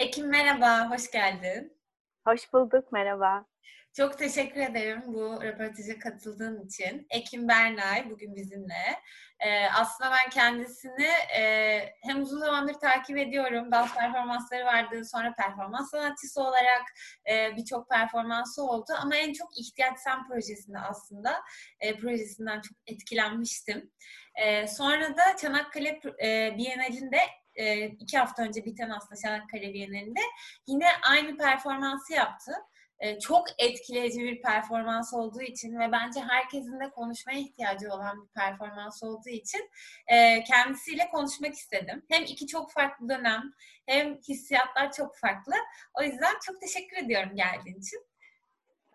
Ekim merhaba, hoş geldin. Hoş bulduk, merhaba. Çok teşekkür ederim bu röportaja katıldığın için. Ekim Bernay bugün bizimle. Ee, aslında ben kendisini e, hem uzun zamandır takip ediyorum. Dans performansları vardı. Sonra performans sanatçısı olarak e, birçok performansı oldu. Ama en çok İhtiyaç Sen projesinde aslında e, projesinden çok etkilenmiştim. E, sonra da Çanakkale e, Bienalinde e, iki hafta önce biten aslında Çanakkale Bienalinde yine aynı performansı yaptı. E, çok etkileyici bir performans olduğu için ve bence herkesin de konuşmaya ihtiyacı olan bir performans olduğu için e, kendisiyle konuşmak istedim. Hem iki çok farklı dönem hem hissiyatlar çok farklı. O yüzden çok teşekkür ediyorum geldiğin için.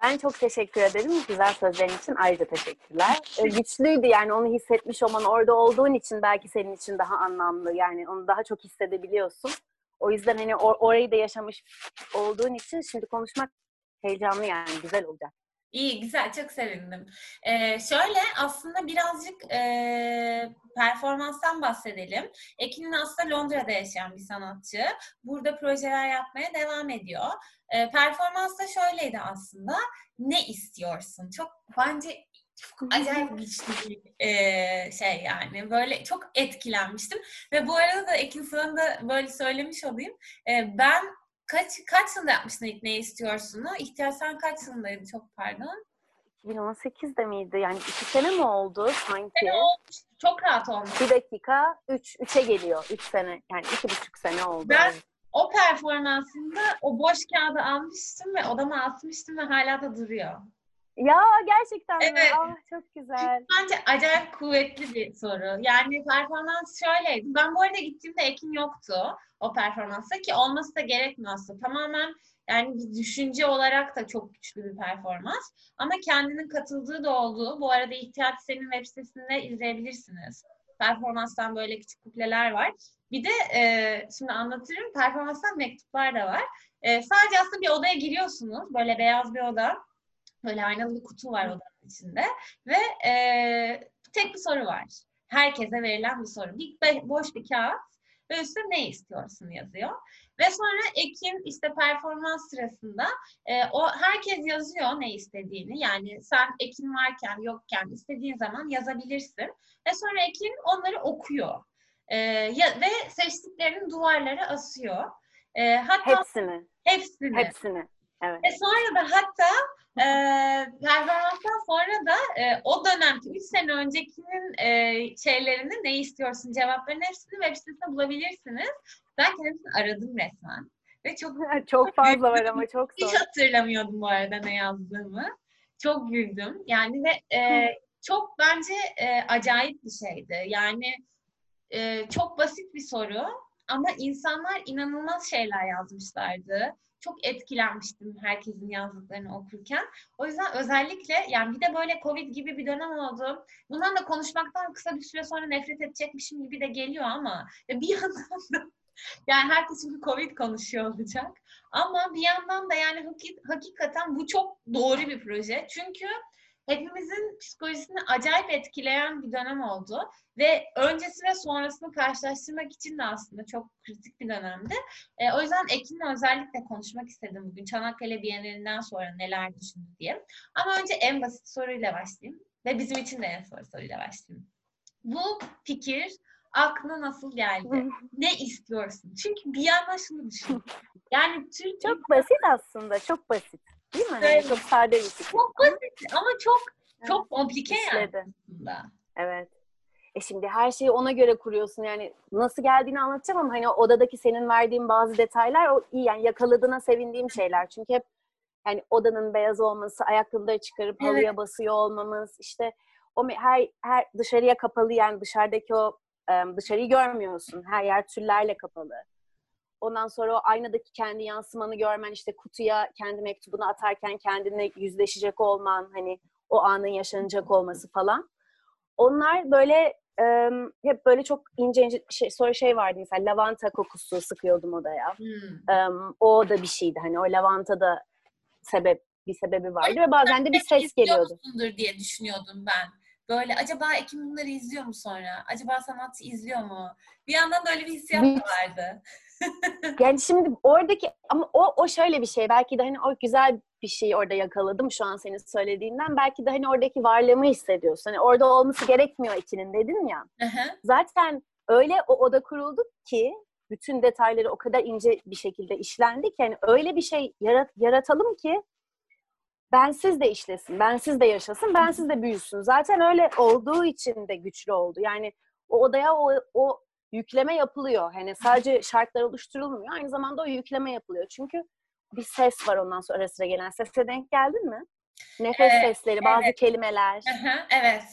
Ben çok teşekkür ederim. Güzel sözlerin için ayrıca teşekkürler. Ee, güçlüydü yani onu hissetmiş olman, orada olduğun için belki senin için daha anlamlı. Yani onu daha çok hissedebiliyorsun. O yüzden hani or- orayı da yaşamış olduğun için şimdi konuşmak heyecanlı yani güzel olacak. İyi, güzel. Çok sevindim. Ee, şöyle aslında birazcık e, performanstan bahsedelim. Ekin aslında Londra'da yaşayan bir sanatçı. Burada projeler yapmaya devam ediyor. E, performans da şöyleydi aslında. Ne istiyorsun? Çok bence çok acayip güçlü bir e, şey yani. Böyle çok etkilenmiştim. Ve bu arada da Ekin sana da böyle söylemiş olayım. E, ben kaç kaç yılında yapmıştın ilk ne istiyorsun'u? İhtiyaç sen kaç yılındaydı çok pardon? 2018'de miydi? Yani iki sene mi oldu sanki? Sene olmuş. Çok rahat olmuş. Bir dakika, üç, üçe geliyor. Üç sene, yani iki buçuk sene oldu. Ben o performansında o boş kağıdı almıştım ve odama asmıştım ve hala da duruyor. Ya gerçekten Evet. mi? Ah çok güzel. Bence acayip kuvvetli bir soru. Yani performans şöyleydi. Ben bu arada gittiğimde Ekin yoktu o performansta ki olması da gerekmiyor aslında. Tamamen yani bir düşünce olarak da çok güçlü bir performans. Ama kendinin katıldığı da olduğu. Bu arada ihtiyaç senin web sitesinde izleyebilirsiniz. Performanstan böyle küçük kupleler var. Bir de e, şimdi anlatırım. Performanstan mektuplar da var. E, sadece aslında bir odaya giriyorsunuz. Böyle beyaz bir oda. Böyle aynalı bir kutu var odanın içinde. Ve e, tek bir soru var. Herkese verilen bir soru. Bir boş bir kağıt ve üstüne ne istiyorsun yazıyor. Ve sonra Ekin işte performans sırasında e, o herkes yazıyor ne istediğini. Yani sen Ekin varken yokken istediğin zaman yazabilirsin. Ve sonra Ekin onları okuyor. E, ya, ve seçtiklerini duvarlara asıyor. E, hatta Hepsini, hepsini. hepsini. Evet. Ve sonra da hatta e, performanstan sonra da e, o dönemki 3 sene öncekinin e, şeylerini ne istiyorsun cevapların hepsini web sitesinde bulabilirsiniz. Ben kendisini aradım resmen. Ve çok Çok fazla var ama çok hiç zor. hatırlamıyordum bu arada ne yazdığımı. Çok güldüm. Yani ve e, çok bence e, acayip bir şeydi. Yani e, çok basit bir soru ama insanlar inanılmaz şeyler yazmışlardı. Çok etkilenmiştim herkesin yazdıklarını okurken. O yüzden özellikle yani bir de böyle Covid gibi bir dönem oldu. Bundan da konuşmaktan kısa bir süre sonra nefret edecekmişim gibi de geliyor ama bir yandan da yani herkes çünkü Covid konuşuyor olacak. Ama bir yandan da yani hakik- hakikaten bu çok doğru bir proje. Çünkü hepimizin psikolojisini acayip etkileyen bir dönem oldu. Ve öncesi ve sonrasını karşılaştırmak için de aslında çok kritik bir dönemdi. E, o yüzden Ekin'le özellikle konuşmak istedim bugün. Çanakkale Bienalinden sonra neler düşündü diye. Ama önce en basit soruyla başlayayım. Ve bizim için de en zor soruyla başlayayım. Bu fikir aklına nasıl geldi? ne istiyorsun? Çünkü bir yandan şunu düşün. Yani Türkiye Çok basit aslında, çok basit. Değil mi? Evet. çok sade bir fikir. çok basit ama çok çok komplike yani aslında. Evet. E şimdi her şeyi ona göre kuruyorsun yani nasıl geldiğini anlatacağım ama hani odadaki senin verdiğin bazı detaylar o iyi yani yakaladığına sevindiğim şeyler. Çünkü hep yani odanın beyaz olması, ayakkabıları çıkarıp Evet. halıya basıyor olmamız, işte o her her dışarıya kapalı yani dışarıdaki o dışarıyı görmüyorsun. Her yer tüllerle kapalı. Ondan sonra o aynadaki kendi yansımanı görmen, işte kutuya kendi mektubunu atarken kendine yüzleşecek olman, hani o anın yaşanacak olması falan. Onlar böyle e, hep böyle çok ince ince şey, sonra şey vardı mesela lavanta kokusu sıkıyordum odaya. Hmm. E, o da bir şeydi hani o lavanta da sebep bir sebebi vardı ve bazen de bir ses geliyordu. diye düşünüyordum ben. Böyle acaba Ekim bunları izliyor mu sonra? Acaba sanatçı izliyor mu? Bir yandan da öyle bir hissiyat vardı. Yani şimdi oradaki ama o o şöyle bir şey. Belki de hani o güzel bir şey orada yakaladım şu an senin söylediğinden. Belki de hani oradaki varlığımı hissediyorsun. Hani orada olması gerekmiyor ikinin dedin ya. Zaten öyle o oda kuruldu ki bütün detayları o kadar ince bir şekilde işlendi ki yani öyle bir şey yarat, yaratalım ki bensiz de işlesin, bensiz de yaşasın, bensiz de büyüsün. Zaten öyle olduğu için de güçlü oldu. Yani o odaya o, o yükleme yapılıyor. Hani sadece şartlar oluşturulmuyor. Aynı zamanda o yükleme yapılıyor. Çünkü bir ses var ondan sonra ara sıra gelen. Sese denk geldin mi? Nefes evet, sesleri, bazı evet. kelimeler. evet.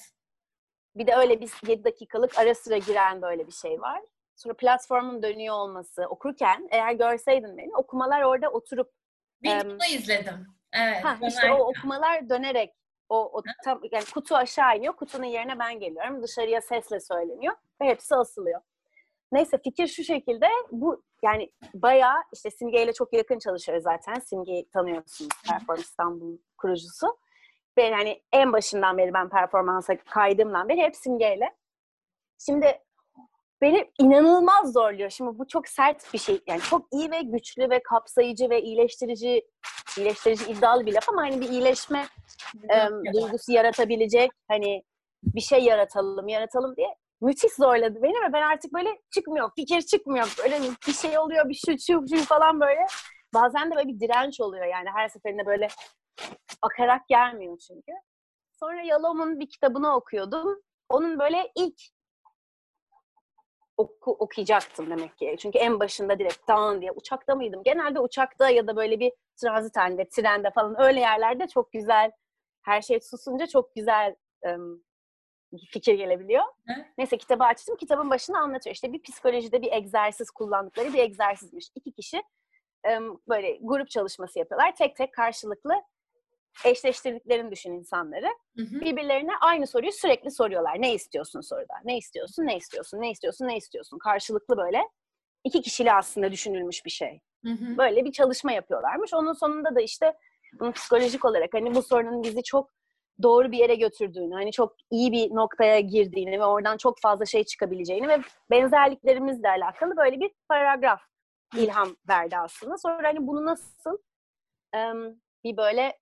Bir de öyle bir 7 dakikalık ara sıra giren böyle bir şey var. Sonra platformun dönüyor olması. Okurken eğer görseydin beni okumalar orada oturup Videoda um, izledim. Evet. Ha, işte o okumalar dönerek o, o tam, yani kutu aşağı iniyor. Kutunun yerine ben geliyorum. Dışarıya sesle söyleniyor ve hepsi asılıyor. Neyse fikir şu şekilde bu yani bayağı işte Simge ile çok yakın çalışıyoruz zaten. Simge'yi tanıyorsunuz Performans İstanbul kurucusu. Ve yani en başından beri ben performansa kaydığımdan beri hep Simge ile. Şimdi beni inanılmaz zorluyor. Şimdi bu çok sert bir şey. Yani çok iyi ve güçlü ve kapsayıcı ve iyileştirici iyileştirici iddialı bir laf ama hani bir iyileşme e, duygusu yaratabilecek hani bir şey yaratalım, yaratalım diye müthiş zorladı beni ve ben artık böyle çıkmıyor, fikir çıkmıyor. Böyle bir şey oluyor, bir şu şu şu falan böyle. Bazen de böyle bir direnç oluyor yani her seferinde böyle akarak gelmiyor çünkü. Sonra Yalom'un bir kitabını okuyordum. Onun böyle ilk oku, okuyacaktım demek ki. Çünkü en başında direkt tamam diye uçakta mıydım? Genelde uçakta ya da böyle bir transit halinde, trende falan öyle yerlerde çok güzel her şey susunca çok güzel um, fikir gelebiliyor. Hı? Neyse kitabı açtım. Kitabın başında anlatıyor. İşte bir psikolojide bir egzersiz kullandıkları bir egzersizmiş. İki kişi böyle grup çalışması yapıyorlar. Tek tek karşılıklı eşleştirdiklerini düşün insanları. Hı hı. Birbirlerine aynı soruyu sürekli soruyorlar. Ne istiyorsun soruda? Ne istiyorsun? Ne istiyorsun? Ne istiyorsun? Ne istiyorsun? Karşılıklı böyle iki kişili aslında düşünülmüş bir şey. Hı hı. Böyle bir çalışma yapıyorlarmış. Onun sonunda da işte bunu psikolojik olarak hani bu sorunun bizi çok doğru bir yere götürdüğünü, hani çok iyi bir noktaya girdiğini ve oradan çok fazla şey çıkabileceğini ve benzerliklerimizle alakalı böyle bir paragraf ilham verdi aslında. Sonra hani bunu nasıl um, bir böyle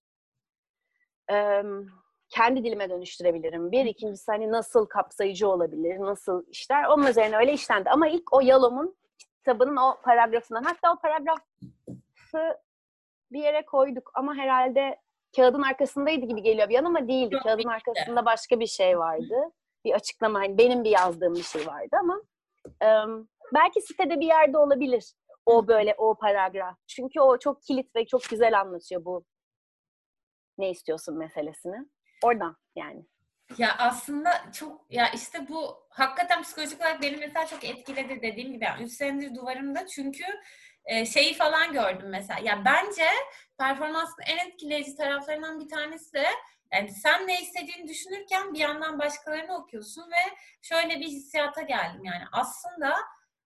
um, kendi dilime dönüştürebilirim. Bir, ikincisi hani nasıl kapsayıcı olabilir, nasıl işler. Onun üzerine öyle işlendi. Ama ilk o Yalom'un kitabının o paragrafından, hatta o paragrafı bir yere koyduk ama herhalde kağıdın arkasındaydı gibi geliyor bir an ama değildi. Yok, kağıdın arkasında başka bir şey vardı. Bir açıklama, hani benim bir yazdığım bir şey vardı ama um, belki sitede bir yerde olabilir o böyle o paragraf. Çünkü o çok kilit ve çok güzel anlatıyor bu ne istiyorsun meselesini. Oradan yani. Ya aslında çok ya işte bu hakikaten psikolojik olarak beni mesela çok etkiledi dediğim gibi. Yani 3 senedir duvarımda çünkü e, şeyi falan gördüm mesela. Ya bence performansın en etkileyici taraflarından bir tanesi de yani sen ne istediğini düşünürken bir yandan başkalarını okuyorsun ve şöyle bir hissiyata geldim yani aslında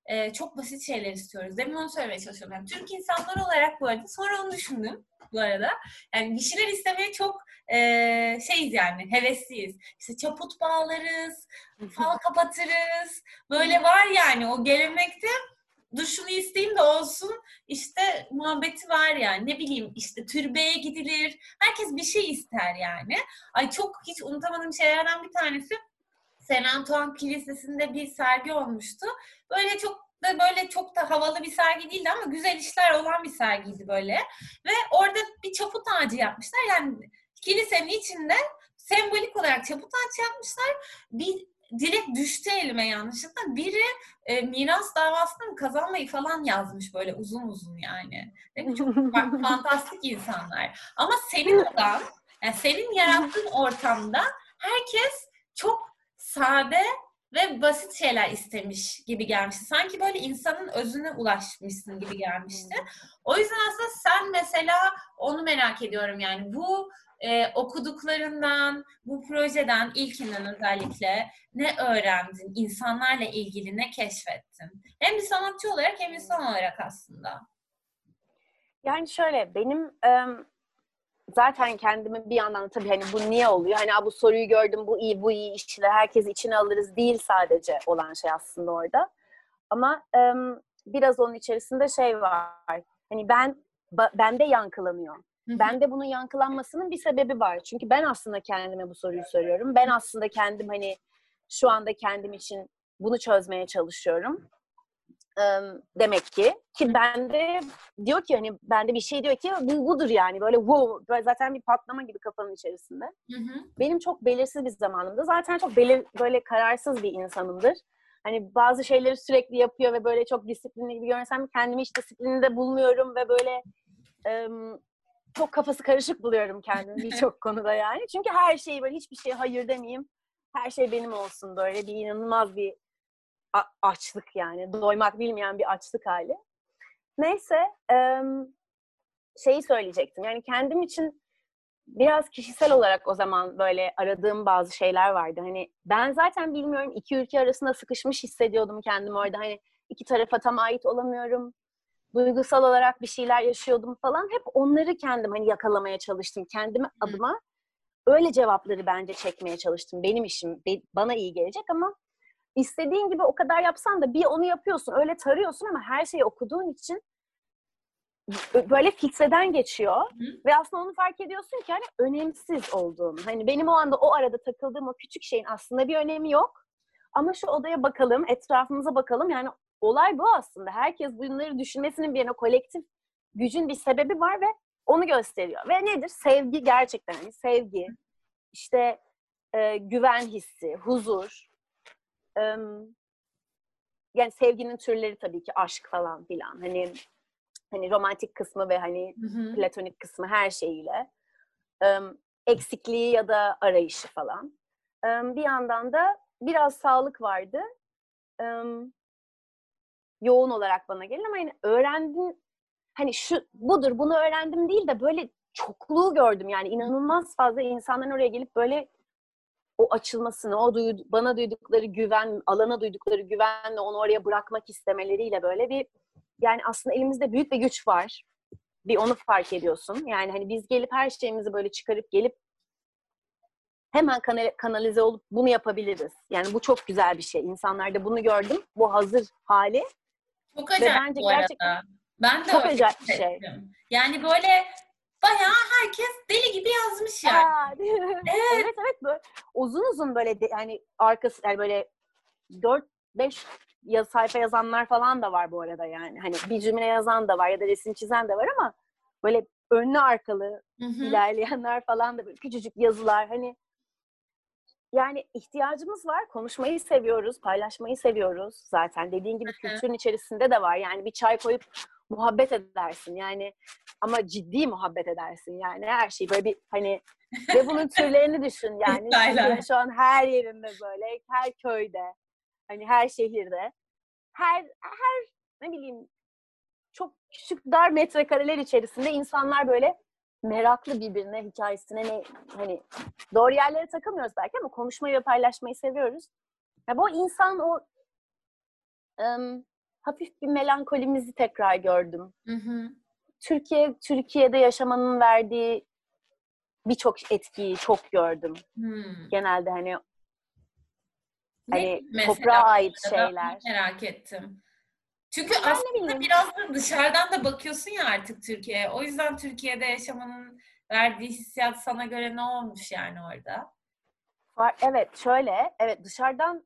e, çok basit şeyler istiyoruz. Demin onu söylemeye çalışıyorum. Yani Türk insanlar olarak bu arada sonra onu düşündüm bu arada. Yani bir şeyler istemeye çok e, şeyiz yani hevesliyiz. İşte çaput bağlarız, fal kapatırız. Böyle var yani o gelenekte duşunu isteyeyim de olsun. İşte muhabbeti var yani. Ne bileyim işte türbeye gidilir. Herkes bir şey ister yani. Ay çok hiç unutamadığım şeylerden bir tanesi Saint Antoine Kilisesi'nde bir sergi olmuştu. Böyle çok da böyle çok da havalı bir sergi değildi ama güzel işler olan bir sergiydi böyle. Ve orada bir çaput ağacı yapmışlar. Yani kilisenin içinde sembolik olarak çaput ağacı yapmışlar. Bir direkt düştü elime yanlışlıkla. Biri e, miras davasını kazanmayı falan yazmış böyle uzun uzun yani. Değil mi? Çok fantastik insanlar. Ama senin odan, yani senin yarattığın ortamda herkes çok sade ve basit şeyler istemiş gibi gelmişti. Sanki böyle insanın özüne ulaşmışsın gibi gelmişti. O yüzden aslında sen mesela onu merak ediyorum yani bu e, okuduklarından, bu projeden ilkinden özellikle ne öğrendin? İnsanlarla ilgili ne keşfettin? Hem bir sanatçı olarak hem insan olarak aslında. Yani şöyle benim um, zaten kendimi bir yandan tabii hani bu niye oluyor? Hani bu soruyu gördüm bu iyi bu iyi işte herkes içine alırız değil sadece olan şey aslında orada. Ama um, biraz onun içerisinde şey var. Hani ben bende yankılanıyor. Bende bunun yankılanmasının bir sebebi var. Çünkü ben aslında kendime bu soruyu soruyorum. Ben aslında kendim hani şu anda kendim için bunu çözmeye çalışıyorum. Demek ki ki bende diyor ki hani bende bir şey diyor ki bu budur yani böyle wow böyle zaten bir patlama gibi kafanın içerisinde. Hı hı. Benim çok belirsiz bir zamanımda zaten çok belir böyle kararsız bir insanımdır. Hani bazı şeyleri sürekli yapıyor ve böyle çok disiplinli gibi görünsem kendimi hiç disiplininde bulmuyorum ve böyle çok kafası karışık buluyorum kendimi birçok konuda yani. Çünkü her şeyi böyle hiçbir şeye hayır demeyeyim. Her şey benim olsun böyle bir inanılmaz bir açlık yani. Doymak bilmeyen bir açlık hali. Neyse şeyi söyleyecektim. Yani kendim için biraz kişisel olarak o zaman böyle aradığım bazı şeyler vardı. Hani ben zaten bilmiyorum iki ülke arasında sıkışmış hissediyordum kendimi orada. Hani iki tarafa tam ait olamıyorum. Duygusal olarak bir şeyler yaşıyordum falan. Hep onları kendim hani yakalamaya çalıştım. Kendime adıma öyle cevapları bence çekmeye çalıştım. Benim işim bana iyi gelecek ama istediğin gibi o kadar yapsan da bir onu yapıyorsun. Öyle tarıyorsun ama her şeyi okuduğun için böyle filtreden geçiyor ve aslında onu fark ediyorsun ki hani önemsiz olduğunu. Hani benim o anda o arada takıldığım o küçük şeyin aslında bir önemi yok. Ama şu odaya bakalım, etrafımıza bakalım. Yani olay bu aslında. Herkes bunları düşünmesinin bir yana kolektif gücün bir sebebi var ve onu gösteriyor. Ve nedir? Sevgi gerçekten. hani sevgi, işte e, güven hissi, huzur. e, yani sevginin türleri tabii ki aşk falan filan. Hani hani romantik kısmı ve hani Hı hı. platonik kısmı her şeyiyle. Em, eksikliği ya da arayışı falan. Em, bir yandan da biraz sağlık vardı. Em, yoğun olarak bana gelin ama yani öğrendim hani şu budur bunu öğrendim değil de böyle çokluğu gördüm yani inanılmaz fazla insanların oraya gelip böyle o açılmasını, o duydu, bana duydukları güven, alana duydukları güvenle onu oraya bırakmak istemeleriyle böyle bir yani aslında elimizde büyük bir güç var. Bir onu fark ediyorsun. Yani hani biz gelip her şeyimizi böyle çıkarıp gelip hemen kanal- kanalize olup bunu yapabiliriz. Yani bu çok güzel bir şey. İnsanlarda bunu gördüm. Bu hazır hali. Çok acayip bence bu arada. gerçekten Ben de çok acayip bir şey. Yani böyle bayağı herkes deli gibi yazmış yani. Aa, evet evet böyle uzun uzun böyle de, yani arkası yani böyle 4 5 ya sayfa yazanlar falan da var bu arada yani. Hani bir cümle yazan da var ya da resim çizen de var ama böyle önlü arkalı Hı hı. ilerleyenler falan da böyle küçücük yazılar hani yani ihtiyacımız var. Konuşmayı seviyoruz, paylaşmayı seviyoruz zaten. Dediğin gibi kültürün içerisinde de var. Yani bir çay koyup muhabbet edersin. Yani ama ciddi muhabbet edersin. Yani her şey böyle bir hani ve bunun türlerini düşün yani. Şu an her yerinde böyle, her köyde, hani her şehirde, her her ne bileyim çok küçük dar metrekareler içerisinde insanlar böyle meraklı birbirine hikayesine ne hani doğru yerlere takılmıyoruz belki ama konuşmayı ve paylaşmayı seviyoruz. Ya bu insan o ım, hafif bir melankolimizi tekrar gördüm. Hı hı. Türkiye Türkiye'de yaşamanın verdiği birçok etkiyi çok gördüm. Hmm. Genelde hani Ne hani mesela toprağa ait şeyler. Merak ettim. Çünkü Ben aslında biraz da dışarıdan da bakıyorsun ya artık Türkiye'ye. O yüzden Türkiye'de yaşamanın verdiği hissiyat sana göre ne olmuş yani orada? Evet şöyle, evet dışarıdan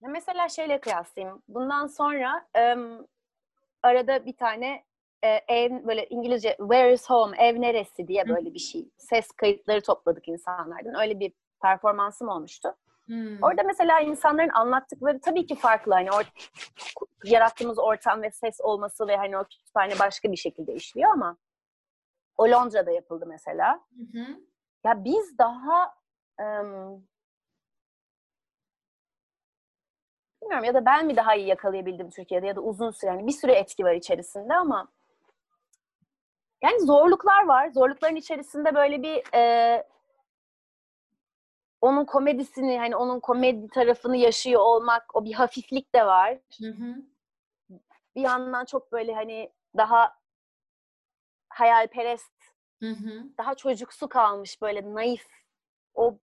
mesela şeyle kıyaslayayım. Bundan sonra em, arada bir tane e, ev böyle İngilizce where is home, ev neresi diye böyle bir şey. Ses kayıtları topladık insanlardan. Öyle bir performansım olmuştu. Hmm. Orada mesela insanların anlattıkları tabii ki farklı. Hani or yarattığımız ortam ve ses olması ve hani o kütüphane başka bir şekilde işliyor ama o Londra'da yapıldı mesela. Hı hı. Ya biz daha em, bilmiyorum ya da ben mi daha iyi yakalayabildim Türkiye'de ya da uzun süre yani bir sürü etki var içerisinde ama yani zorluklar var. Zorlukların içerisinde böyle bir e, onun komedisini hani onun komedi tarafını yaşıyor olmak o bir hafiflik de var. Hı hı. Bir yandan çok böyle hani daha hayalperest Hı hı. daha çocuksu kalmış böyle naif o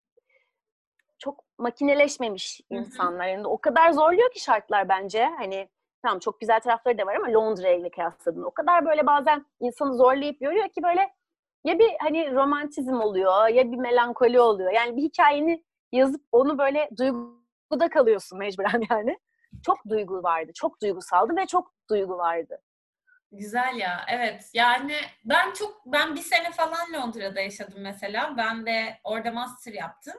çok makineleşmemiş Hı hı. insanlar. Yani o kadar zorluyor ki şartlar bence. Hani tamam çok güzel tarafları da var ama Londra ile kıyasladığında o kadar böyle bazen insanı zorlayıp yoruyor ki böyle ya bir hani romantizm oluyor ya bir melankoli oluyor. Yani bir hikayeni yazıp onu böyle duyguda kalıyorsun mecburen yani. Çok duygu vardı. Çok duygusaldı ve çok duygu vardı. Güzel ya. Evet. Yani ben çok ben bir sene falan Londra'da yaşadım mesela. Ben de orada master yaptım.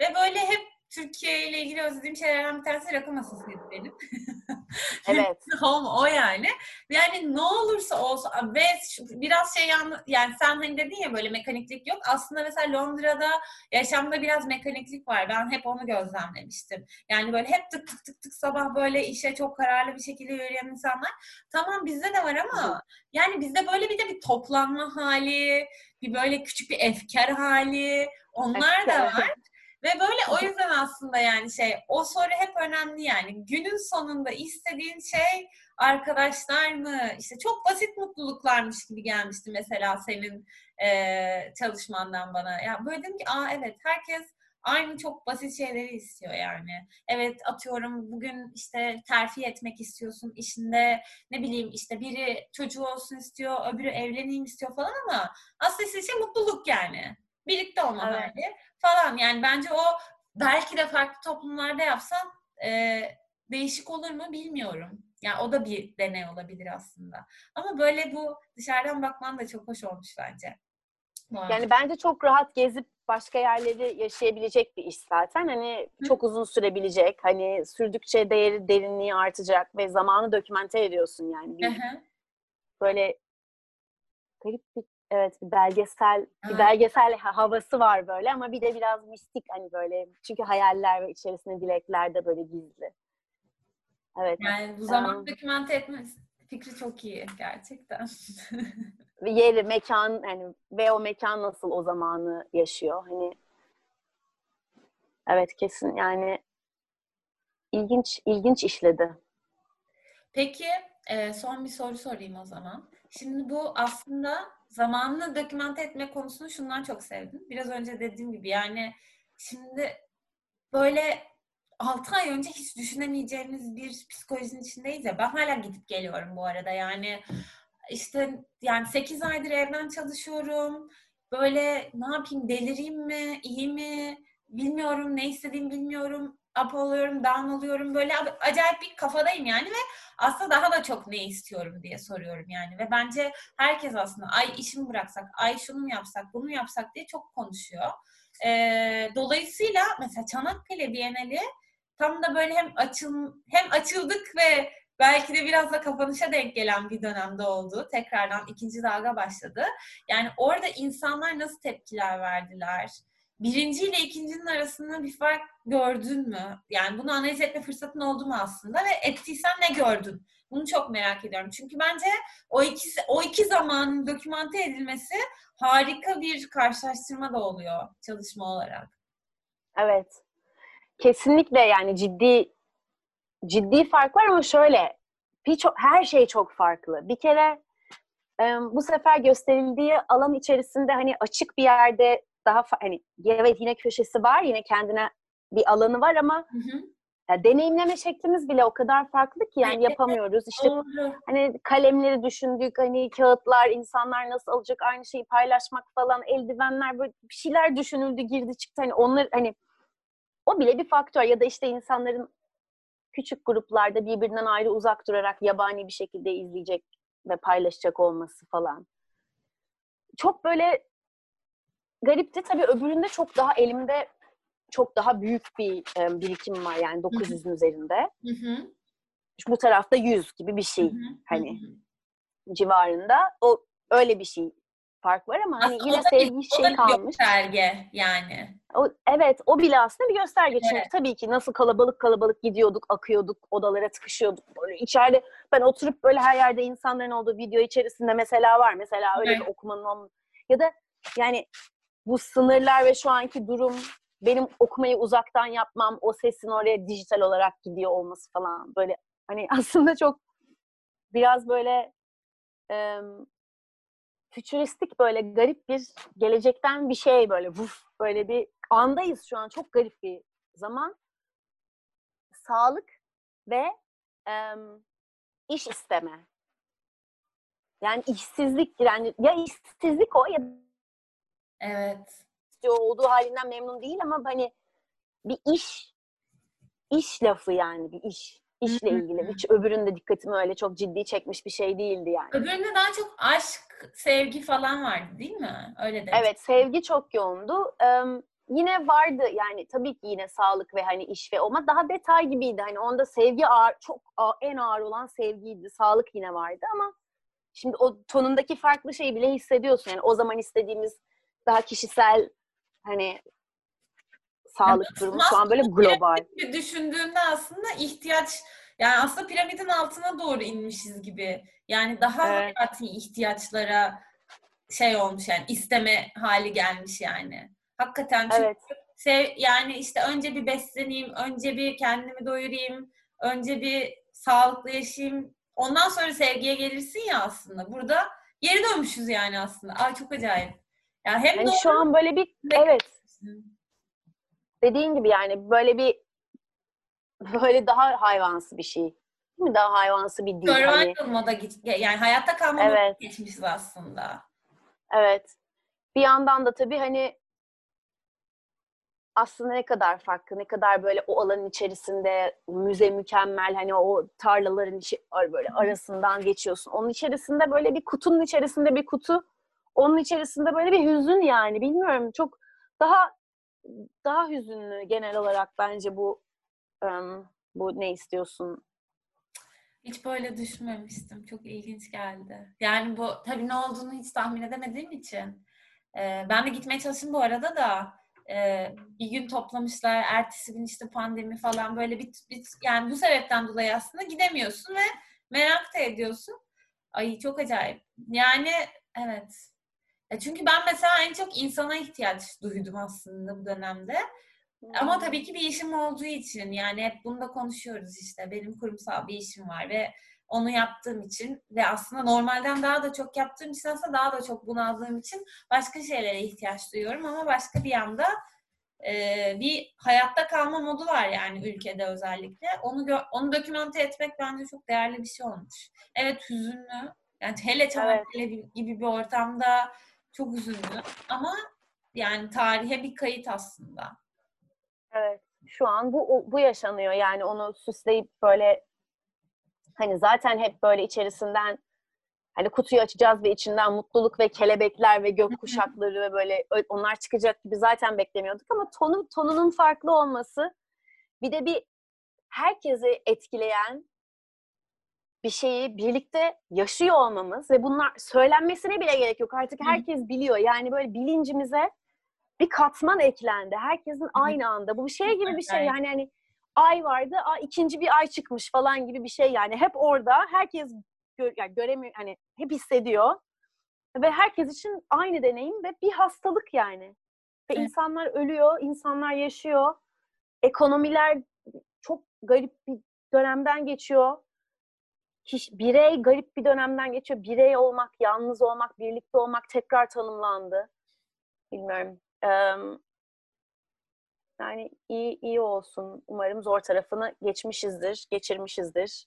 Ve böyle hep Türkiye ile ilgili özlediğim şeylerden bir tanesi rakı masasıydı benim. Evet. o, o yani. Yani ne olursa olsun ve biraz şey yani sen hani dedin ya böyle mekaniklik yok. Aslında mesela Londra'da yaşamda biraz mekaniklik var. Ben hep onu gözlemlemiştim. Yani böyle hep tık tık tık tık sabah böyle işe çok kararlı bir şekilde yürüyen insanlar. Tamam bizde de var ama yani bizde böyle bir de bir toplanma hali, bir böyle küçük bir efkar hali. Onlar da var. Ve böyle o yüzden aslında yani şey o soru hep önemli yani. Günün sonunda istediğin şey arkadaşlar mı? İşte çok basit mutluluklarmış gibi gelmişti mesela senin e, çalışmandan bana. Ya böyle dedim ki aa evet herkes aynı çok basit şeyleri istiyor yani. Evet atıyorum bugün işte terfi etmek istiyorsun işinde ne bileyim işte biri çocuğu olsun istiyor öbürü evleneyim istiyor falan ama aslında istediği şey mutluluk yani. Birlikte olma evet. Falan. Yani bence o belki de farklı toplumlarda yapsan e, değişik olur mu bilmiyorum. Yani o da bir deney olabilir aslında. Ama böyle bu dışarıdan bakman da çok hoş olmuş bence. Yani bence çok rahat gezip başka yerleri yaşayabilecek bir iş zaten. Hani Hı. çok uzun sürebilecek. Hani sürdükçe değeri, derinliği artacak ve zamanı dokümente ediyorsun yani. Bir, böyle garip bir Evet bir belgesel bir belgesel havası var böyle ama bir de biraz mistik hani böyle çünkü hayaller ve içerisinde dilekler de böyle gizli. Evet. Yani bu zaman um, dokümente etme fikri çok iyi gerçekten. ve yeri, mekan yani ve o mekan nasıl o zamanı yaşıyor hani Evet kesin yani ilginç ilginç işledi. Peki son bir soru sorayım o zaman. Şimdi bu aslında zamanını dokümante etme konusunu şundan çok sevdim. Biraz önce dediğim gibi yani şimdi böyle 6 ay önce hiç düşünemeyeceğimiz bir psikolojinin içindeyiz ya. Ben hala gidip geliyorum bu arada. Yani işte yani 8 aydır evden çalışıyorum. Böyle ne yapayım delireyim mi? iyi mi? Bilmiyorum ne istediğimi bilmiyorum up oluyorum, down oluyorum. Böyle acayip bir kafadayım yani ve aslında daha da çok ne istiyorum diye soruyorum yani. Ve bence herkes aslında ay işimi bıraksak, ay şunu yapsak, bunu yapsak diye çok konuşuyor. Ee, dolayısıyla mesela Çanakkale Bienali tam da böyle hem açıl hem açıldık ve belki de biraz da kapanışa denk gelen bir dönemde oldu. Tekrardan ikinci dalga başladı. Yani orada insanlar nasıl tepkiler verdiler? Birinci ile ikincinin arasında bir fark gördün mü? Yani bunu analiz etme fırsatın oldu mu aslında ve ettiysen ne gördün? Bunu çok merak ediyorum. Çünkü bence o ikisi o iki zamanın dokümante edilmesi harika bir karşılaştırma da oluyor çalışma olarak. Evet. Kesinlikle yani ciddi ciddi fark var ama şöyle birçok her şey çok farklı. Bir kere bu sefer gösterildiği alan içerisinde hani açık bir yerde daha hani evet yine köşesi var, yine kendine bir alanı var ama hı hı. Ya, deneyimleme şeklimiz bile o kadar farklı ki yani yapamıyoruz. İşte hani kalemleri düşündük, hani kağıtlar, insanlar nasıl alacak aynı şeyi paylaşmak falan, eldivenler böyle bir şeyler düşünüldü, girdi çıktı. Hani onlar hani o bile bir faktör ya da işte insanların küçük gruplarda birbirinden ayrı uzak durarak yabani bir şekilde izleyecek ve paylaşacak olması falan. Çok böyle garipti. Tabii öbüründe çok daha elimde çok daha büyük bir e, birikim var yani 900'ün üzerinde. Hı hı. Bu tarafta 100 gibi bir şey hı hı. hani hı hı. civarında. O öyle bir şey fark var ama hani yine sevgi şey kalmış. gösterge yani. O, evet o bile aslında bir gösterge. Evet. Çünkü tabii ki nasıl kalabalık kalabalık gidiyorduk, akıyorduk, odalara tıkışıyorduk. Böyle içeride ben oturup böyle her yerde insanların olduğu video içerisinde mesela var. Mesela öyle evet. bir okumanın ya da yani bu sınırlar ve şu anki durum benim okumayı uzaktan yapmam, o sesin oraya dijital olarak gidiyor olması falan böyle hani aslında çok biraz böyle e, fütüristik böyle garip bir gelecekten bir şey böyle vuf böyle bir andayız şu an çok garip bir zaman. Sağlık ve e, iş isteme. Yani işsizlik yani ya işsizlik o ya Evet. istiyor olduğu halinden memnun değil ama hani bir iş iş lafı yani bir iş işle ilgili. Hiç öbürünün de dikkatimi öyle çok ciddi çekmiş bir şey değildi yani. Öbüründe daha çok aşk, sevgi falan vardı değil mi? Öyle de. Evet sevgi çok yoğundu. Ee, yine vardı yani tabii ki yine sağlık ve hani iş ve ama daha detay gibiydi. Hani onda sevgi ağır, çok ağır- en ağır olan sevgiydi. Sağlık yine vardı ama şimdi o tonundaki farklı şeyi bile hissediyorsun. Yani o zaman istediğimiz daha kişisel hani sağlık Evet, durumu şu an böyle global. Bir düşündüğünde aslında ihtiyaç yani aslında piramidin altına doğru inmişiz gibi. Yani daha Evet. hayati ihtiyaçlara şey olmuş yani isteme hali gelmiş yani. Hakikaten çünkü Evet. sev, yani işte önce bir besleneyim, önce bir kendimi doyurayım, önce bir sağlıklı yaşayayım. Ondan sonra sevgiye gelirsin ya aslında. Burada geri dönmüşüz yani aslında. Ay çok acayip. Yani hem Hani doğru şu an böyle bir evet dediğin gibi yani böyle bir böyle daha hayvansı bir şey. Değil mi? Daha hayvansı bir dil. Hani, survival moda git yani hayatta kalma Evet. geçmişiz aslında. evet. Bir yandan da tabii hani aslında ne kadar farklı, ne kadar böyle o alanın içerisinde müze mükemmel hani o tarlaların içi böyle arasından geçiyorsun. Onun içerisinde böyle bir kutunun içerisinde bir kutu, onun içerisinde böyle bir hüzün yani bilmiyorum çok daha daha hüzünlü genel olarak bence bu bu ne istiyorsun Hiç böyle düşünmemiştim. Çok ilginç geldi. Yani bu tabii ne olduğunu hiç tahmin edemediğim için. Ee, ben de gitmeye çalıştım bu arada da e, bir gün toplamışlar. Ertesi gün işte pandemi falan böyle bir, bir yani bu sebepten dolayı aslında gidemiyorsun ve merak da ediyorsun. Ay çok acayip. Yani evet. Ya çünkü ben mesela en çok insana ihtiyaç duydum aslında bu dönemde. Ama tabii ki bir işim olduğu için yani hep bunu da konuşuyoruz işte. Benim kurumsal bir işim var ve onu yaptığım için ve aslında normalden daha da çok yaptığım için aslında daha da çok bunaldığım için başka şeylere ihtiyaç duyuyorum ama başka bir yanda e, bir hayatta kalma modu var yani ülkede özellikle. Onu onu dokümante etmek bence çok değerli bir şey olmuş. Evet hüzünlü. Yani hele Çanakkale gibi bir ortamda çok hüzünlü ama yani tarihe bir kayıt aslında. Evet. Şu an bu bu yaşanıyor yani onu süsleyip böyle hani zaten hep böyle içerisinden hani kutuyu açacağız ve içinden mutluluk ve kelebekler ve gök kuşakları ve böyle onlar çıkacak gibi zaten beklemiyorduk ama tonu tonunun farklı olması bir de bir herkesi etkileyen bir şeyi birlikte yaşıyor olmamız ve bunlar söylenmesine bile gerek yok. Artık herkes biliyor. Yani böyle bilincimize bir katman eklendi. Herkesin aynı anda. Bu bir şey gibi bir şey. Yani hani ay vardı, aa, ikinci bir ay çıkmış falan gibi bir şey yani. Hep orada. Herkes gö- yani göremiyor hani hep hissediyor. Ve herkes için aynı deneyim ve bir hastalık yani. Ve insanlar ölüyor, insanlar yaşıyor. Ekonomiler çok garip bir dönemden geçiyor. Kiş- birey garip bir dönemden geçiyor. Birey olmak, yalnız olmak, birlikte olmak tekrar tanımlandı. Bilmiyorum. Em, yani iyi iyi olsun. Umarım zor tarafını geçmişizdir, geçirmişizdir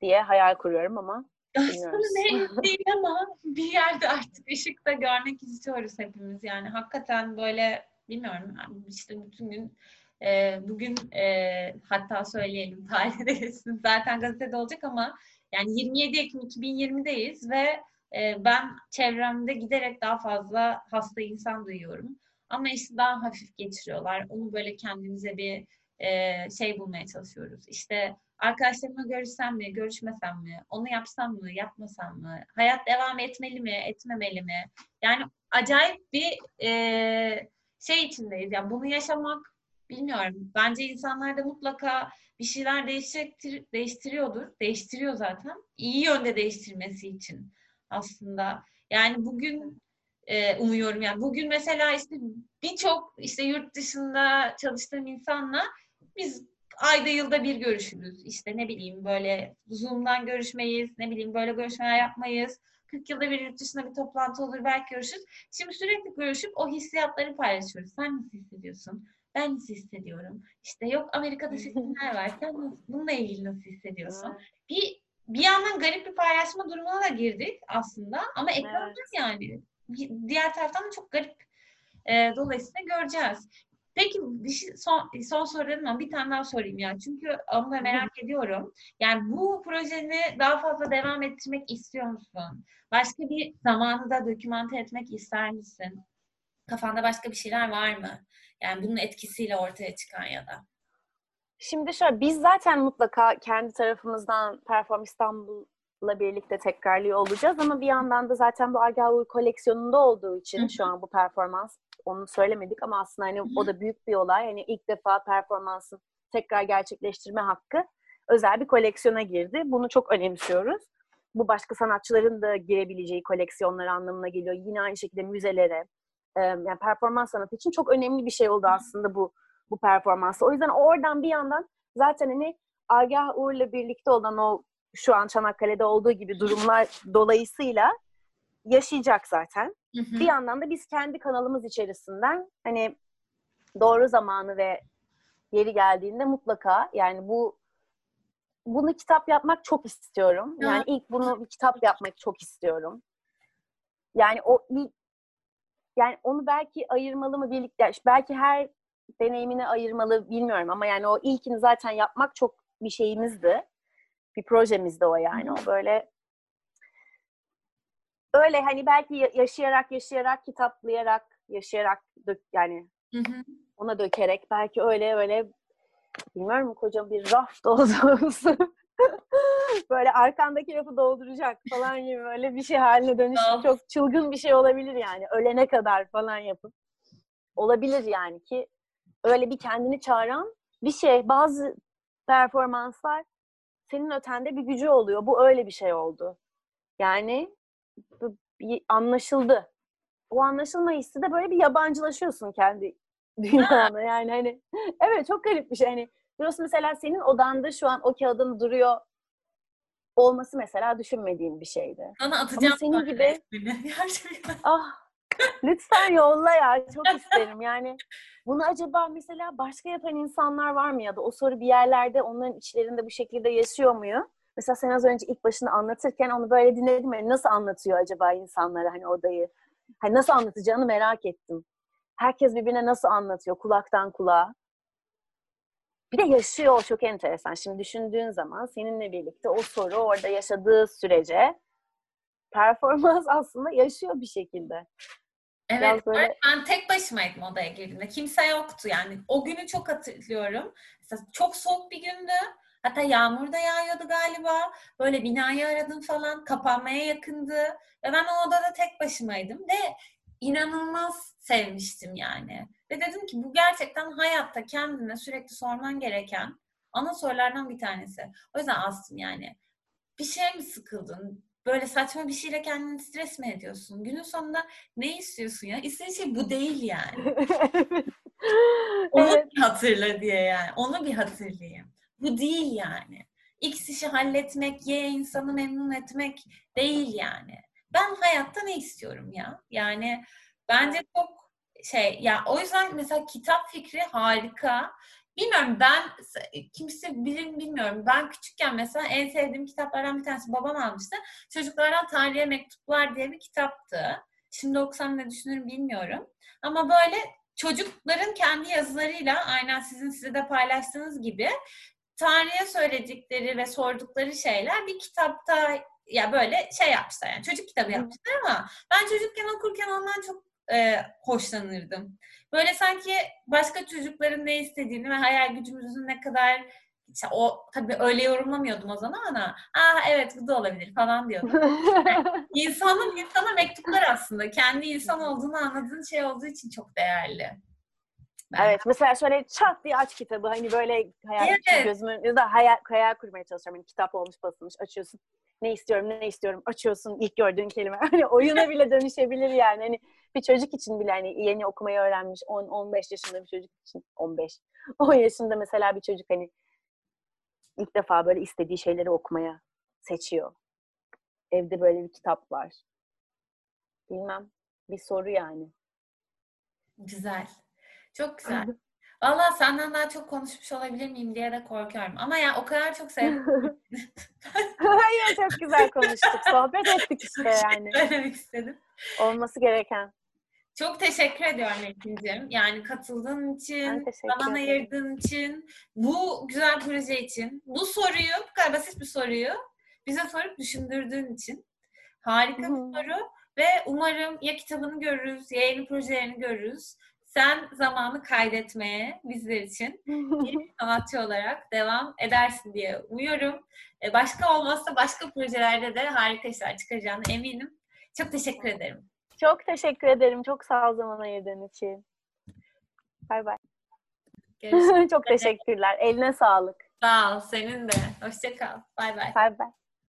diye hayal kuruyorum ama Aslında ne değil ama bir yerde artık ışık da görmek istiyoruz hepimiz. Yani hakikaten böyle bilmiyorum yani işte bütün gün e, bugün e, hatta söyleyelim tarihte zaten gazetede olacak ama yani 27 Ekim 2020'deyiz ve e, ben çevremde giderek daha fazla hasta insan duyuyorum. Ama işte daha hafif geçiriyorlar. Onu böyle kendimize bir e, şey bulmaya çalışıyoruz. İşte arkadaşlarımla görüşsem mi, görüşmesem mi, onu yapsam mı, yapmasam mı, hayat devam etmeli mi, etmemeli mi? Yani acayip bir e, şey içindeyiz. Yani bunu yaşamak bilmiyorum. Bence insanlarda mutlaka bir şeyler değiştirir, değiştiriyordur. Değiştiriyor zaten. İyi yönde değiştirmesi için aslında. Yani bugün e, umuyorum yani bugün mesela işte birçok işte yurt dışında çalıştığım insanla biz ayda yılda bir görüşürüz. İşte ne bileyim böyle Zoom'dan görüşmeyiz, ne bileyim böyle görüşmeler yapmayız. 40 yılda bir yurt dışında bir toplantı olur belki görüşürüz. Şimdi sürekli görüşüp o hissiyatları paylaşıyoruz. Sen nasıl hissediyorsun? Ben nasıl hissediyorum? İşte yok Amerika'da seçimler var. Sen bununla ilgili nasıl hissediyorsun? Bir bir yandan garip bir paylaşma durumuna da girdik aslında ama ekran Evet. yani. Diğer taraftan da çok garip. E, dolayısıyla göreceğiz. Peki bir şey, son, son sorum ama bir tane daha sorayım ya. Çünkü onu da merak ediyorum. Yani bu projeni daha fazla devam ettirmek istiyor musun? Başka bir zamanı da dokümante etmek ister misin? Kafanda başka bir şeyler var mı? Yani bunun etkisiyle ortaya çıkan ya da. Şimdi şöyle biz zaten mutlaka kendi tarafımızdan Perform İstanbul'la birlikte tekrarlıyor olacağız ama bir yandan da zaten bu Agah Uğur koleksiyonunda olduğu için Hı hı. şu an bu performans onu söylemedik ama aslında hani o da büyük bir olay. Hani ilk defa performansın tekrar gerçekleştirme hakkı özel bir koleksiyona girdi. Bunu çok önemsiyoruz. Bu başka sanatçıların da girebileceği koleksiyonlar anlamına geliyor. Yine aynı şekilde müzelere. Yani performans sanatı için çok önemli bir şey oldu aslında bu bu performansı. O yüzden oradan bir yandan zaten hani Agah Uğur'la birlikte olan o şu an Çanakkale'de olduğu gibi durumlar dolayısıyla yaşayacak zaten. Hı hı. Bir yandan da biz kendi kanalımız içerisinden hani doğru zamanı ve yeri geldiğinde mutlaka yani bu bunu kitap yapmak çok istiyorum. Yani ilk bunu bir kitap yapmak çok istiyorum. Yani o ilk yani onu belki ayırmalı mı birlikte yani belki her deneyimini ayırmalı bilmiyorum ama yani o ilkini zaten yapmak çok bir şeyimizdi. Bir projemizdi o yani. O böyle öyle hani belki ya- yaşayarak yaşayarak kitaplayarak yaşayarak dök, yani Hı hı. ona dökerek belki öyle öyle bilmiyorum kocaman bir raf doldurusu böyle arkandaki rafı dolduracak falan gibi böyle bir şey haline dönüşüp çok çılgın bir şey olabilir yani. Ölene kadar falan yapıp olabilir yani ki öyle bir kendini çağıran bir şey. Bazı performanslar senin ötende bir gücü oluyor. Bu öyle bir şey oldu. Yani bu anlaşıldı. O anlaşılma hissi de böyle bir yabancılaşıyorsun kendi dünyana yani hani evet çok garip bir şey. Hani diyorsun mesela senin odanda şu an o kağıdın duruyor olması mesela düşünmediğin bir şeydi. Sana atacağım senin sonra gibi-. Ah lütfen yolla ya çok isterim yani bunu acaba mesela başka yapan insanlar var mı ya da o soru bir yerlerde onların içlerinde bu şekilde yaşıyor muyu? Mesela sen az önce ilk başını anlatırken onu böyle dinledim. Yani nasıl anlatıyor acaba insanlara hani odayı? Hani nasıl anlatacağını merak ettim. Herkes birbirine nasıl anlatıyor kulaktan kulağa? Bir de yaşıyor o çok enteresan. Şimdi düşündüğün zaman seninle birlikte o soru orada yaşadığı sürece performans aslında yaşıyor bir şekilde. Evet, böyle- ben, ben tek başımaydım odaya girdiğimde. Kimse yoktu yani. O günü çok hatırlıyorum. Mesela çok soğuk bir gündü. Hatta yağmur da yağıyordu galiba. Böyle binayı aradım falan. Kapanmaya yakındı. Ve ben o odada tek başımaydım. Ve inanılmaz sevmiştim yani. Ve dedim ki bu gerçekten hayatta kendine sürekli sorman gereken ana sorulardan bir tanesi. O yüzden astım yani. Bir şeye mi sıkıldın? Böyle saçma bir şeyle kendini stres mi ediyorsun? Günün sonunda ne istiyorsun ya? İstediğin şey bu değil yani. Onu evet. bir hatırla diye yani. Onu bir hatırlayayım. Bu değil yani. X işi halletmek, Y insanı memnun etmek değil yani. Ben hayatta ne istiyorum ya? Yani bence çok şey ya o yüzden mesela kitap fikri harika. Bilmiyorum ben kimse bilir mi bilmiyorum. Ben küçükken mesela en sevdiğim kitaplardan bir tanesi babam almıştı. Çocuklardan Tarihe Mektuplar diye bir kitaptı. Şimdi okusam ne düşünürüm bilmiyorum. Ama böyle çocukların kendi yazılarıyla aynen sizin size de paylaştığınız gibi tarihe söyledikleri ve sordukları şeyler bir kitapta ya böyle şey yapmışlar yani çocuk kitabı yapmışlar ama ben çocukken okurken ondan çok e, hoşlanırdım. Böyle sanki başka çocukların ne istediğini ve hayal gücümüzün ne kadar işte o tabii öyle yorumlamıyordum o zaman ama aa evet bu da olabilir falan diyordum. İnsanın insana mektuplar aslında. Kendi insan olduğunu anladığın şey olduğu için çok değerli. Ben- Evet mesela şöyle çat diye aç kitabı hani böyle hayal Evet. gözümün önünde hayal, hayal kurmaya çalışıyorum. Hani kitap olmuş basılmış açıyorsun. Ne istiyorum ne istiyorum açıyorsun ilk gördüğün kelime. Hani oyuna bile dönüşebilir yani. Hani bir çocuk için bile hani yeni okumayı öğrenmiş 10-15 yaşında bir çocuk için 15. 10 yaşında mesela bir çocuk hani ilk defa böyle istediği şeyleri okumaya seçiyor. Evde böyle bir kitap var. Bilmem. Bir soru yani. Güzel. Çok güzel. Valla senden daha çok konuşmuş olabilir miyim diye de korkuyorum. Ama ya o kadar çok sevdim. Hayır çok güzel konuştuk. Sohbet ettik işte yani. Söylemek istedim. Olması gereken. Çok teşekkür ediyorum Ekin'cim. Yani katıldığın için, zaman ayırdığın için, bu güzel proje için, bu soruyu, bu kadar basit bir soruyu bize sorup düşündürdüğün için. Harika Hı. bir soru ve umarım ya kitabını görürüz, ya yeni projelerini görürüz. Sen zamanı kaydetmeye bizler için sanatçı olarak devam edersin diye umuyorum. E, Başka olmazsa başka projelerde de harika işler çıkaracağına eminim. Çok teşekkür ederim. çok teşekkür ederim. Çok sağ ol zaman ayırdığın için. Bay bay. Çok teşekkürler. Eline sağlık. Sağ ol. Senin de. Hoşça kal. Bay bay. Bay bay.